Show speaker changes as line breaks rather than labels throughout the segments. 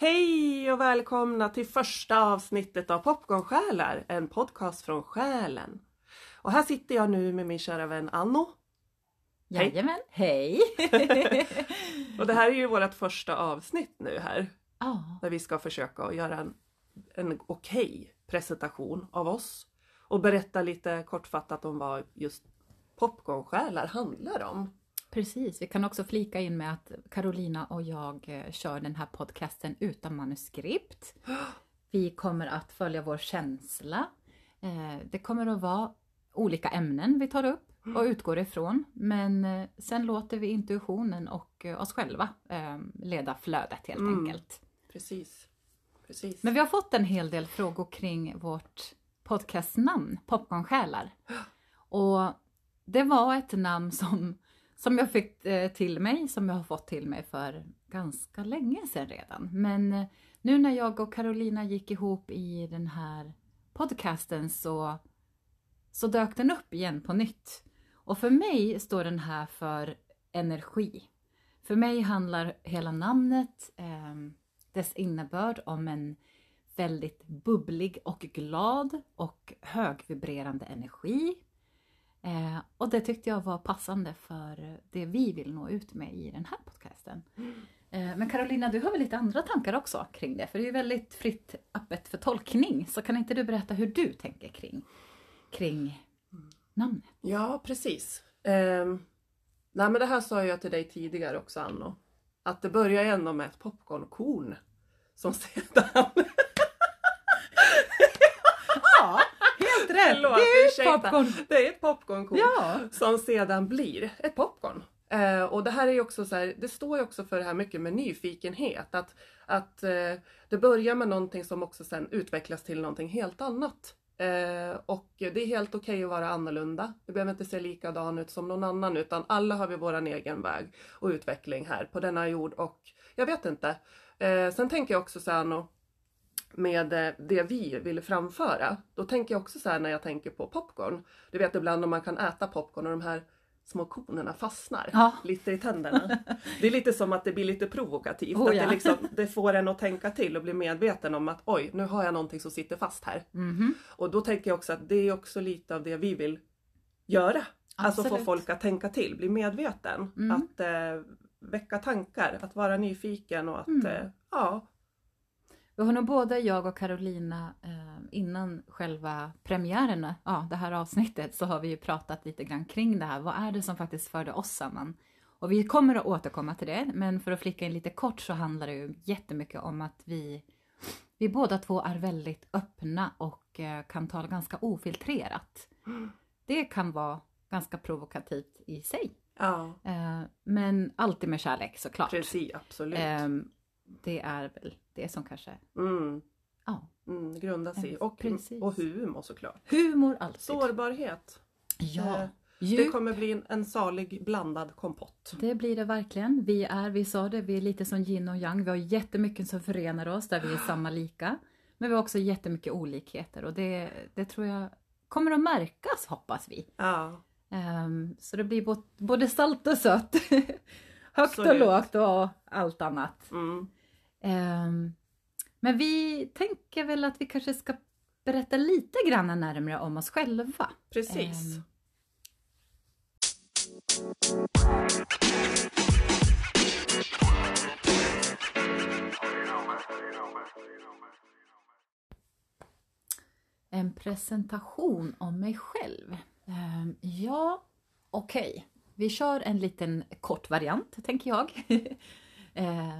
Hej och välkomna till första avsnittet av Popcornsjälar, en podcast från själen. Och här sitter jag nu med min kära vän Anno.
Jajamän, hej!
Och det här är ju vårt första avsnitt nu här.
Ja,
Där vi ska försöka göra en, en okej presentation av oss. Och berätta lite kortfattat om vad just Popcornsjälar handlar om.
precis. Vi kan också flika in med att Carolina och jag eh, kör den här podcasten utan manuskript. Vi kommer att följa vår känsla. Eh, Det kommer att vara olika ämnen vi tar upp och utgår ifrån. Men eh, sen låter vi intuitionen och oss själva eh, leda flödet helt
Mm.
enkelt.
Precis. Precis.
Men vi har fått en hel del frågor kring vårt podcastnamn, Popcornsjälar. Och det var ett namn som, som jag fick eh, till mig, som jag har fått till mig för ganska länge sedan redan. Men eh, nu när jag och Carolina gick ihop i den här podcasten så, så dök den upp igen på nytt. Och för mig står den här för energi. För mig handlar hela namnet, eh, dess innebörd om en väldigt bubblig och glad och högvibrerande energi. Eh, och det tyckte jag var passande för det vi vill nå ut med i den här podcasten. Eh, men Carolina, du har väl lite andra tankar också kring det? För det är ju väldigt fritt öppet för tolkning. Så kan inte du berätta hur du tänker kring, kring namnet?
Ja, precis. Eh, nej, men det här sa jag till dig tidigare också, Anno. Att det börjar ju ändå med ett popcornkorn. Som sedan...
Ja, helt rätt!
Förlåt,
det är
ursäkta.
popcorn!
Det är ett popcornkorn
Ja!
som sedan blir ett popcorn. Eh, och det här är ju också så här, det står ju också för det här mycket med nyfikenhet. Att, att eh, det börjar med någonting som också sen utvecklas till någonting helt annat. Eh, och det är helt okej att vara annorlunda. Det behöver inte se likadan ut som någon annan utan alla har vi våran egen väg och utveckling här på denna jord och jag vet inte. Eh, sen tänker jag också så här med eh, det vi vill framföra. Då tänker jag också så här när jag tänker på popcorn. Du vet ibland om man kan äta popcorn och de här små konerna fastnar
Ja.
lite i tänderna. Det är lite som att det blir lite provokativt.
Oh,
att
ja.
det, liksom, det får en att tänka till och bli medveten om att oj, nu har jag någonting som sitter fast här.
Mhm.
Och då tänker jag också att det är också lite av det vi vill göra. Alltså få
Absolut.
folk att tänka till, bli medveten.
Mm.
Att eh, väcka tankar, att vara nyfiken och att
Mm.
eh, ja,
Vi har nog både jag och Carolina eh, innan själva premiären, ja, det här avsnittet, så har vi ju pratat lite grann kring det här. Vad är det som faktiskt förde oss samman? Och vi kommer att återkomma till det, men för att flika in lite kort så handlar det ju jättemycket om att vi, vi båda två är väldigt öppna och eh, kan tala ganska ofiltrerat. Det kan vara ganska provokativt i sig,
ja
eh, men alltid med kärlek såklart.
precis, absolut.
Det är väl det som kanske,
Mm,
ja,
mm, grunda sig.
Ja,
Och,
precis.
och humor såklart.
Humor alltid.
Sårbarhet.
Ja.
Eh,
Ju,
Det kommer bli en, en salig blandad kompott.
det blir det verkligen. Vi är, vi sa det, vi är lite som yin och yang. Vi har jättemycket som förenar oss där vi är samma lika. Men vi har också jättemycket olikheter och det, det tror jag kommer att märkas hoppas vi.
Ja,
Ehm, så det blir både, salt och sött. Högt och
Absolut.
lågt och allt annat.
mm.
Ehm, men vi tänker väl att vi kanske ska berätta lite grann närmare om oss själva.
precis.
Ehm, En presentation om mig själv. Ehm, ja, okej. Vi kör en liten kort variant, tänker jag.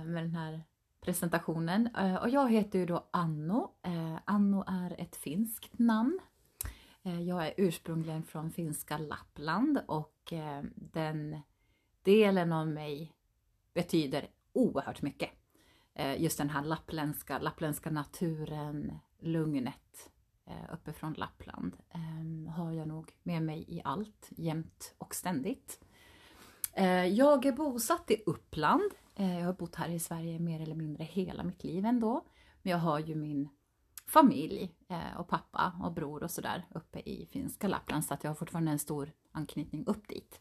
med den här presentationen. Eh, och jag heter ju då Anno. Eh, Anno är ett finskt namn. Eh, jag är ursprungligen från finska Lappland och den delen av mig betyder oerhört mycket. Just den här lappländska, lappländska naturen, lugnet uppifrån Lappland ehm, har jag nog med mig i allt, jämt och ständigt. Eh, jag är bosatt i Uppland. Eh, jag har bott här i Sverige mer eller mindre hela mitt liv ändå. Men jag har ju min familj eh, och pappa och bror och sådär uppe i finska Lappland så att jag har fortfarande en stor anknytning upp dit.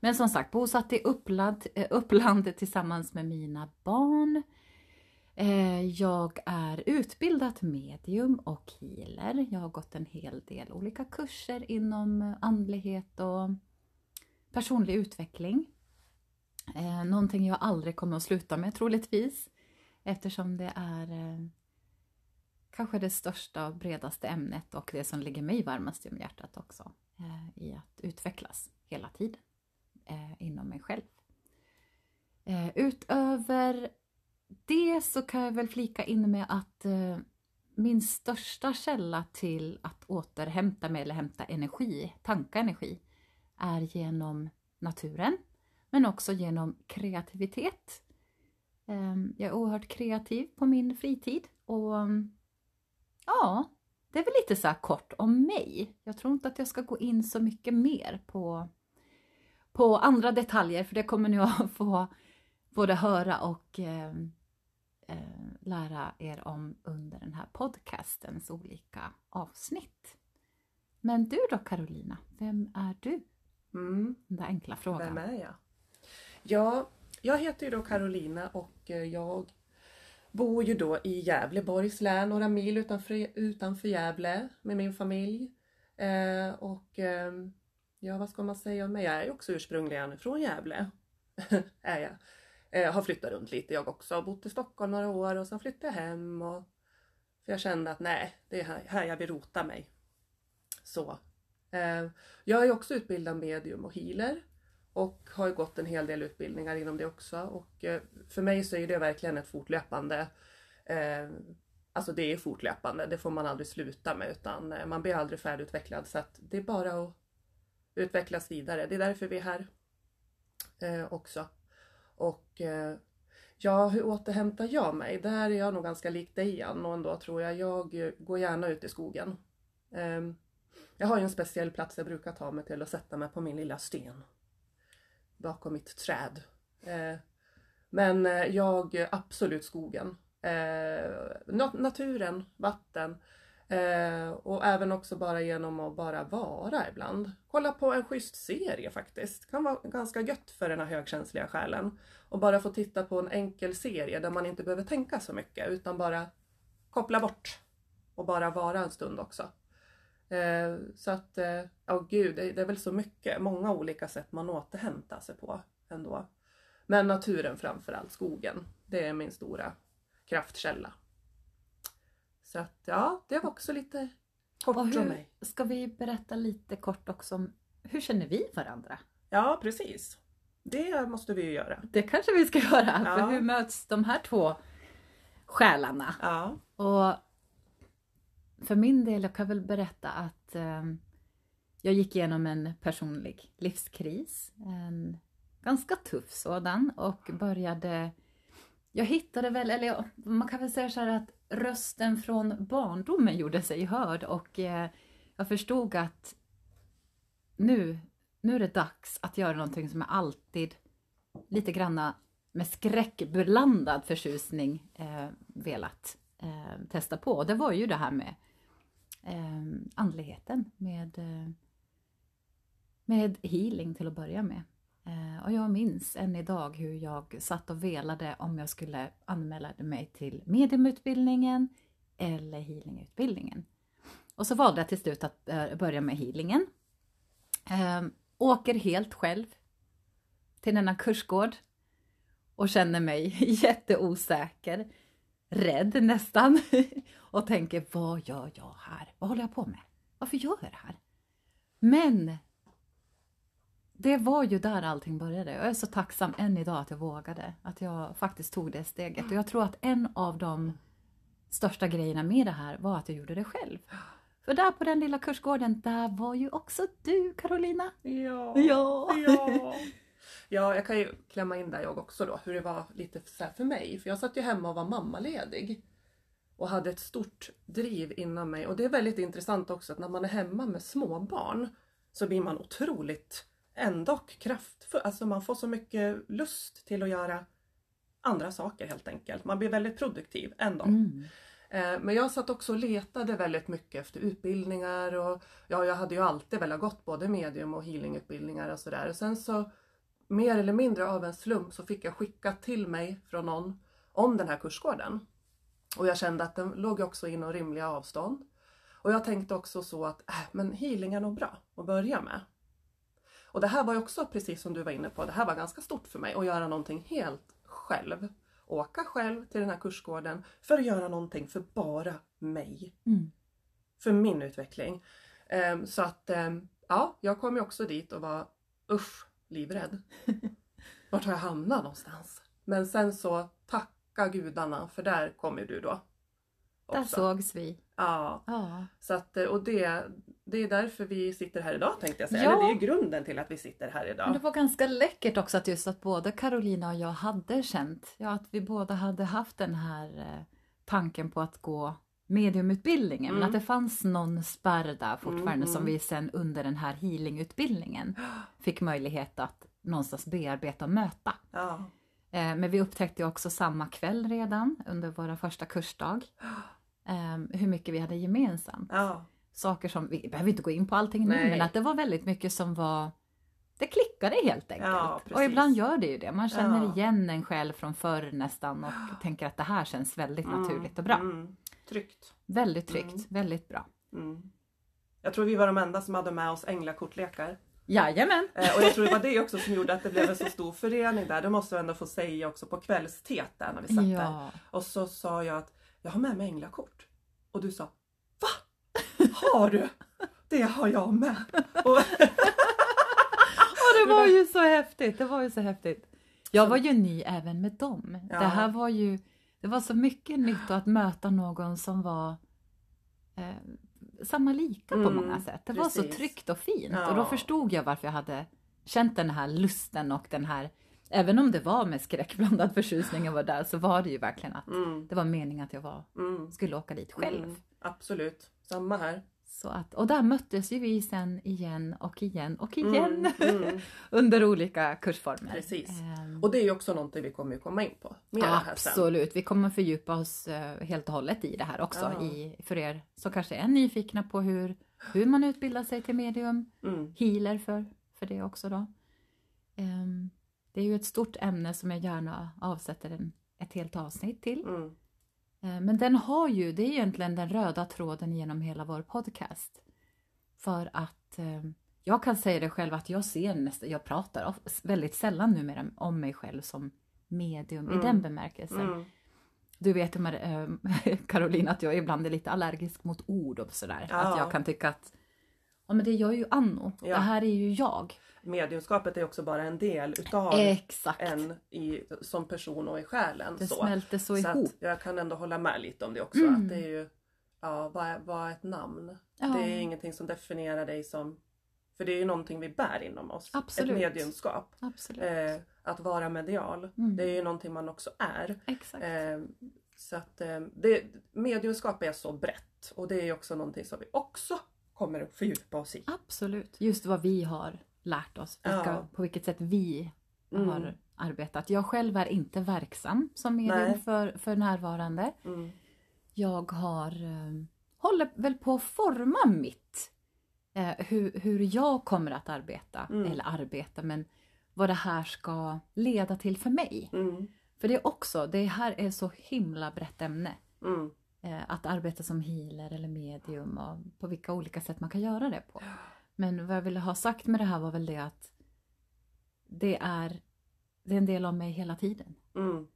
Men som sagt, bosatt i Uppland, Uppland tillsammans med mina barn. Jag är utbildat medium och healer. Jag har gått en hel del olika kurser inom andlighet och personlig utveckling. Eh, någonting jag aldrig kommer att sluta med troligtvis eftersom det är eh, kanske det största och bredaste ämnet och det som ligger mig varmast om hjärtat också eh, i att utvecklas hela tiden eh, inom mig själv. Eh, utöver det så kan jag väl flika in med att eh, min största källa till att återhämta mig eller hämta energi, tanka energi, är genom naturen men också genom kreativitet. Ehm, jag är oerhört kreativ på min fritid och ja, det är väl lite så kort om mig. Jag tror inte att jag ska gå in så mycket mer på, på andra detaljer för det kommer ni att få både höra och eh, eh, lära er om under den här podcastens olika avsnitt. Men du då Carolina, vem är du?
Mm.
Den där enkla frågan.
Vem är jag? Ja, jag heter ju då Carolina och eh, jag bor ju då i Gävleborgs län, några mil utanför, utanför Gävle med min familj. Eh, och eh, ja, vad ska man säga om mig? Jag är ju också ursprungligen från Gävle. är jag. Eh, har flyttat runt lite jag också. Har bott i Stockholm några år och sen flyttade jag hem. Och, för jag kände att nej, det är här, här jag vill rota mig. Så. Eh, jag är också utbildad medium och healer. Och har ju gått en hel del utbildningar inom det också. Och eh, för mig så är det verkligen ett fortlöpande eh, Alltså det är fortlöpande, det får man aldrig sluta med utan eh, man blir aldrig färdigutvecklad så att det är bara att utvecklas vidare. Det är därför vi är här eh, också. Och eh, ja, hur återhämtar jag mig? Där är jag nog ganska lik dig Jan och ändå tror jag. Jag går gärna ut i skogen. Eh, jag har ju en speciell plats jag brukar ta mig till och sätta mig på min lilla sten bakom mitt träd. Eh, men eh, jag, absolut skogen. Eh, naturen, vatten. Eh, och även också bara genom att bara vara ibland. Kolla på en schysst serie faktiskt. Kan vara ganska gött för den här högkänsliga själen. Och bara få titta på en enkel serie där man inte behöver tänka så mycket utan bara koppla bort. Och bara vara en stund också. Eh, så att, ja eh, oh gud, det, är väl så mycket, många olika sätt man återhämtar sig på ändå. Men naturen framförallt, skogen, det är min stora kraftkälla. Så att ja, det var också lite kort
om
mig.
Ska vi berätta lite kort också om hur känner vi varandra?
Ja, precis. Det måste vi ju göra.
Det kanske vi ska göra. Ja. För hur möts de här två själarna?
Ja.
Och för min del, jag kan väl berätta att eh, jag gick igenom en personlig livskris. En ganska tuff sådan och började jag hittade väl, eller man kan väl säga så här att rösten från barndomen gjorde sig hörd och eh, jag förstod att nu, nu är det dags att göra någonting som jag alltid lite granna med skräckblandad förtjusning eh, velat eh, testa på. Och det var ju det här med eh, andligheten med, eh, med healing till att börja med. Eh, och jag minns än idag hur jag satt och velade om jag skulle anmäla mig till mediumutbildningen eller healingutbildningen. Och så valde jag till slut att eh, börja med healingen. Eh, åker helt själv till denna kursgård och känner mig jätteosäker rädd nästan och tänker vad gör jag här? Vad håller jag på med? Varför gör jag det här? Men det var ju där allting började. Jag är så tacksam än idag att jag vågade, att jag faktiskt tog det steget. Och jag tror att en av de största grejerna med det här var att jag gjorde det själv. För där på den lilla kursgården, där var ju också du Carolina.
Ja.
Ja.
ja. Ja, jag kan ju klämma in där jag också då, hur det var lite så för mig. För jag satt ju hemma och var mammaledig. Och hade ett stort driv inom mig. Och det är väldigt intressant också att när man är hemma med småbarn så blir man otroligt ändå kraftfull. Alltså man får så mycket lust till att göra andra saker helt enkelt. Man blir väldigt produktiv ändå. Mm. Eh, Men jag satt också och letade väldigt mycket efter utbildningar och ja, jag hade ju alltid velat gått både medium och healingutbildningar och sådär. Och sen så mer eller mindre av en slump så fick jag skickat till mig från någon om den här kursgården. Och jag kände att den låg också inom rimliga avstånd. Och jag tänkte också så att äh, men healing är nog bra att börja med. Och det här var ju också precis som du var inne på, det här var ganska stort för mig att göra någonting helt själv. Åka själv till den här kursgården för att göra någonting för bara mig.
Mm.
För min utveckling. Ehm, så att ehm, ja, jag kom ju också dit och var usch, livrädd. Vart har jag hamnat någonstans? Men sen så tacka gudarna för där kom ju du då.
Där
också.
sågs vi.
Ja,
Ja.
så att, eh, och det, det är därför vi sitter här idag tänkte jag säga.
Ja.
Eller det är grunden till att vi sitter här
Men
idag.
det var ganska läckert också att just att både Carolina och jag hade känt, ja att vi båda hade haft den här eh, tanken på att gå mediumutbildningen, men
Mm.
att det fanns någon spärr där fortfarande
Mm.
som vi sen under den här healingutbildningen fick möjlighet att någonstans bearbeta och möta.
Ja.
Eh, men vi upptäckte också samma kväll redan under vår första kursdag eh, hur mycket vi hade gemensamt.
Ja.
Saker som, vi behöver inte gå in på allting nu,
Nej.
men att det var väldigt mycket som var det klickade helt enkelt.
Ja,
och ibland gör det ju det. Man känner
Ja.
igen en själ från förr nästan och tänker att det här känns väldigt naturligt och bra.
Mm. Tryggt.
Väldigt tryggt,
Mm.
väldigt bra.
Mm. Jag tror vi var de enda som hade med oss änglakortlekar.
Jajamän!
Eh, och jag tror det var det också som gjorde att det blev en så stor förening där. Det måste jag ändå få säga också på kvällsteet där när vi satt där.
Ja.
Och så sa jag att jag har med mig änglakort. Och du sa Va? Har du? Det har jag med. Och,
Och det var ju så häftigt, det var ju så häftigt. Jag var ju ny även med dem.
Ja.
Det här var ju, det var så mycket nytt att möta någon som var eh, samma lika på
Mm,
många sätt. Det var så
precis.
tryggt och fint
Ja.
och då förstod jag varför jag hade känt den här lusten och den här, även om det var med skräckblandad förtjusning jag var där så var det ju verkligen att
mm,
det var meningen att jag var,
mm,
skulle åka dit själv.
mm, absolut, samma här.
Så att, och där möttes ju vi sen igen och igen och igen
Mm, mm.
under olika kursformer.
Precis.
Ehm,
Och det är ju också någonting vi kommer komma in på.
Absolut, vi kommer fördjupa oss eh, helt och hållet i det här också.
Ja.
I, för er som kanske är nyfikna på hur, hur man utbildar sig till medium,
Mm,
healer för, för det också då. Ehm, det är ju ett stort ämne som jag gärna avsätter en, ett helt avsnitt till.
mm,
Men den har ju, det är egentligen den röda tråden genom hela vår podcast. För att eh, jag kan säga det själv att jag ser nästan, jag pratar väldigt sällan numera om mig själv som medium i
Mm.
den bemärkelsen.
mm.
Du vet ju äh, Caroline att jag ibland är lite allergisk mot ord och sådär.
Ja.
Att jag kan tycka att ja men det gör ju Anno,
Ja.
det här är ju jag.
Mediumskapet är också bara en del utav
Exakt!
en i, som person och i själen.
det
så.
smälter så,
Så
ihop.
jag kan ändå hålla med lite om det också.
Mm.
Att det är ju, ja, vad är, vad är ett namn?
Ja.
Det är ingenting som definierar dig som, för det är ju någonting vi bär inom oss.
Absolut.
Ett mediumskap. Eh, att vara medial,
Mm.
det är ju någonting man också är. Eh, så att eh, det, mediumskap är så brett och det är ju också någonting som vi också kommer att fördjupa oss i.
Absolut. Just vad vi har lärt oss, vilka,
Ja.
på vilket sätt vi
Mm.
har arbetat. Jag själv är inte verksam som medium för, för närvarande.
Mm.
Jag har, eh, håller väl på att forma mitt, eh, hur, hur jag kommer att arbeta,
Mm.
eller arbeta, men vad det här ska leda till för mig.
Mm.
För det är också, det här är så himla brett ämne. Eh, att arbeta som healer eller medium och på vilka olika sätt man kan göra det på. Men vad jag ville ha sagt med det här var väl det att det är, det är en del av mig hela tiden.
Mm.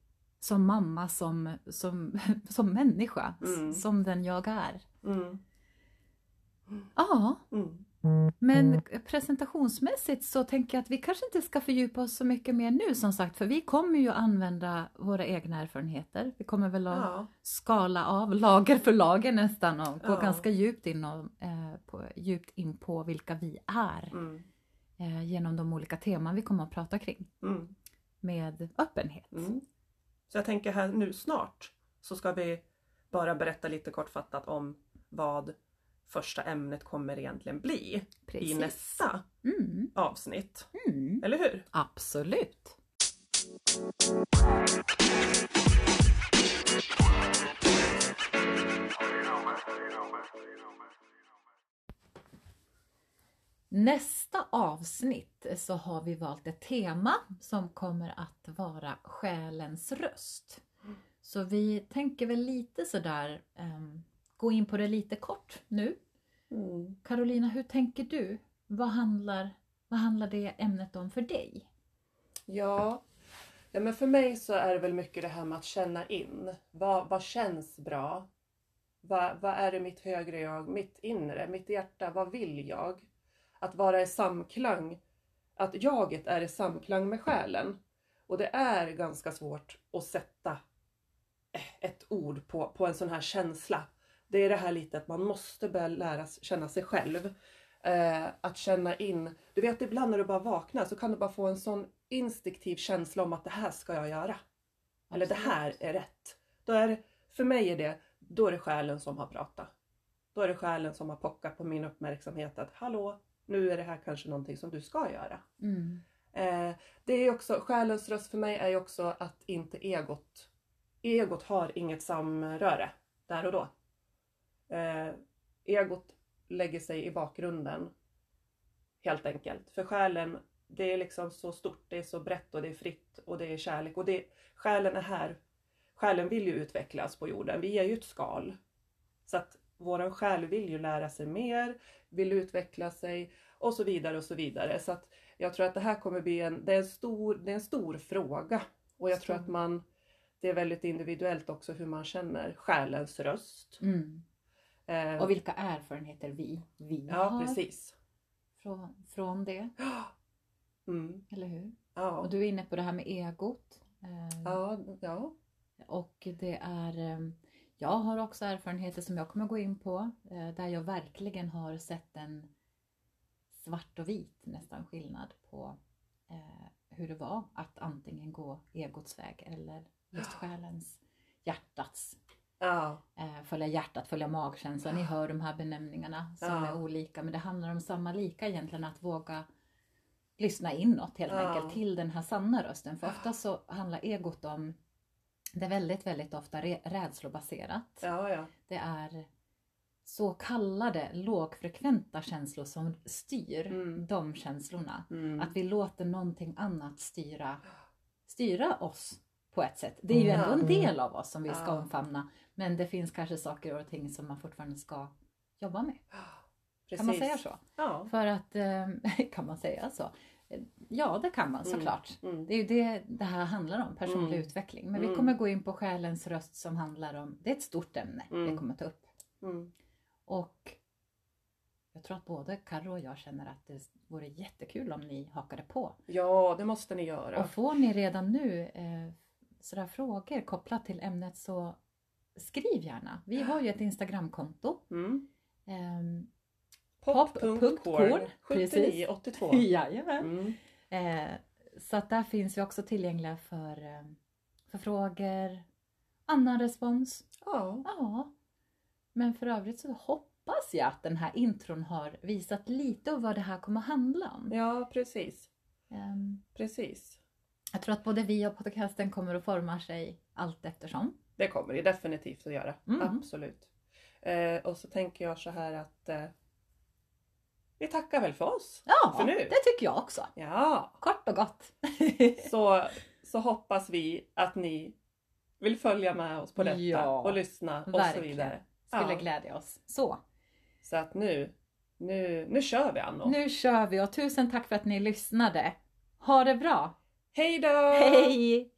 Som mamma, som, som, som människa,
Mm.
som den jag är.
Mm.
Ja,
Mm.
Men presentationsmässigt så tänker jag att vi kanske inte ska fördjupa oss så mycket mer nu som sagt, för vi kommer ju använda våra egna erfarenheter. Vi kommer väl att
Ja.
skala av lager för lager nästan och gå
Ja.
ganska djupt in, och, eh, på, djupt in på vilka vi är
Mm.
eh, genom de olika teman vi kommer att prata kring
Mm.
med öppenhet.
Mm. Så jag tänker här nu snart så ska vi bara berätta lite kortfattat om vad första ämnet kommer egentligen bli
Precis.
i nästa
Mm,
avsnitt.
mm,
Eller hur?
absolut. Nästa avsnitt så har vi valt ett tema som kommer att vara själens röst. Så vi tänker väl lite sådär um, gå in på det lite kort nu.
Mm.
Carolina, hur tänker du? Vad handlar, vad handlar det ämnet om för dig?
Ja, ja, men för mig så är det väl mycket det här med att känna in. Vad, vad känns bra? Vad, vad är det mitt högre jag, mitt inre, mitt hjärta, vad vill jag? Att vara i samklang, att jaget är i samklang med själen. Och det är ganska svårt att sätta ett ord på, på en sån här känsla. Det är det här lite att man måste börja lära känna sig själv. Eh, att känna in, du vet ibland när du bara vaknar så kan du bara få en sån instinktiv känsla om att det här ska jag göra. Eller det här är rätt. Då är det, för mig är det, då är det själen som har pratat. Då är det själen som har pockat på min uppmärksamhet att hallå, nu är det här kanske någonting som du ska göra.
Mm.
Eh, det är också, själens röst för mig är ju också att inte egot, egot har inget samröre där och då. Eh, egot lägger sig i bakgrunden. Helt enkelt. För själen, det är liksom så stort, det är så brett och det är fritt och det är kärlek. Och det, själen är här. Själen vill ju utvecklas på jorden. Vi är ju ett skal. Så att våran själ vill ju lära sig mer, vill utveckla sig och så vidare och så vidare. Så att jag tror att det här kommer bli en, det är en stor, det är en stor fråga. Och jag tror att man, det är väldigt individuellt också hur man känner själens röst.
Mm.
Eh,
Och vilka erfarenheter vi, vi
ja,
har
precis.
från, från det,
Mm,
eller hur?
ja.
Och du är inne på det här med egot. Eh,
ja, ja.
Och det är, eh, jag har också erfarenheter som jag kommer gå in på, eh, där jag verkligen har sett en svart och vit nästan skillnad på eh, hur det var att antingen gå egots väg eller just själens, hjärtats,
ja.
eh, följa hjärtat, följa magkänslan. Ni hör de här benämningarna som
Ja.
är olika men det handlar om samma lika egentligen, att våga lyssna inåt helt
Ja.
enkelt till den här sanna rösten. För ofta så handlar egot om, det är väldigt, väldigt ofta rädslobaserat.
ja, ja.
Det är så kallade lågfrekventa känslor som styr
Mm.
de känslorna.
Mm.
Att vi låter någonting annat styra, styra oss på ett sätt. Det är ju ändå en
Ja.
del av oss som vi ska omfamna. Men det finns kanske saker och ting som man fortfarande ska jobba med.
Precis.
Kan man säga så?
Ja.
För att, eh, kan man säga så? Ja, det kan man
Mm.
såklart.
Mm.
Det är ju det det här handlar om, personlig
Mm.
utveckling. Men vi
Mm.
kommer gå in på själens röst som handlar om, det är ett stort ämne vi
Mm.
kommer ta upp.
Mm.
Och jag tror att både Karo och jag känner att det vore jättekul om ni hakade på.
Ja, det måste ni göra.
Och får ni redan nu eh, sådär frågor kopplat till ämnet så skriv gärna. Vi har ju ett Instagramkonto.
Mm.
Ehm,
Pop.corn
Pop.corn, precis.
7982.
jajamän.
Mm.
Eh, så att där finns vi också tillgängliga för, eh, för frågor, annan respons.
Ja.
Ja, men för övrigt så hoppas jag att den här intron har visat lite av vad det här kommer att handla om.
ja, precis.
Ehm,
Precis.
Jag tror att både vi och podcasten kommer att forma sig allt eftersom.
Det kommer det definitivt att göra.
Mm.
Absolut. Eh, och så tänker jag så här att eh, vi tackar väl för oss.
Ja,
För nu?
det tycker jag också.
Ja,
Kort och gott.
så, så hoppas vi att ni vill följa med oss på detta
Ja,
och lyssna och så
verkligen.
vidare.
Skulle
Ja.
glädja oss. Så,
Så att nu, nu, nu kör vi Anno.
nu kör vi och tusen tack för att ni lyssnade. Ha det bra!
Hej då!
Hej!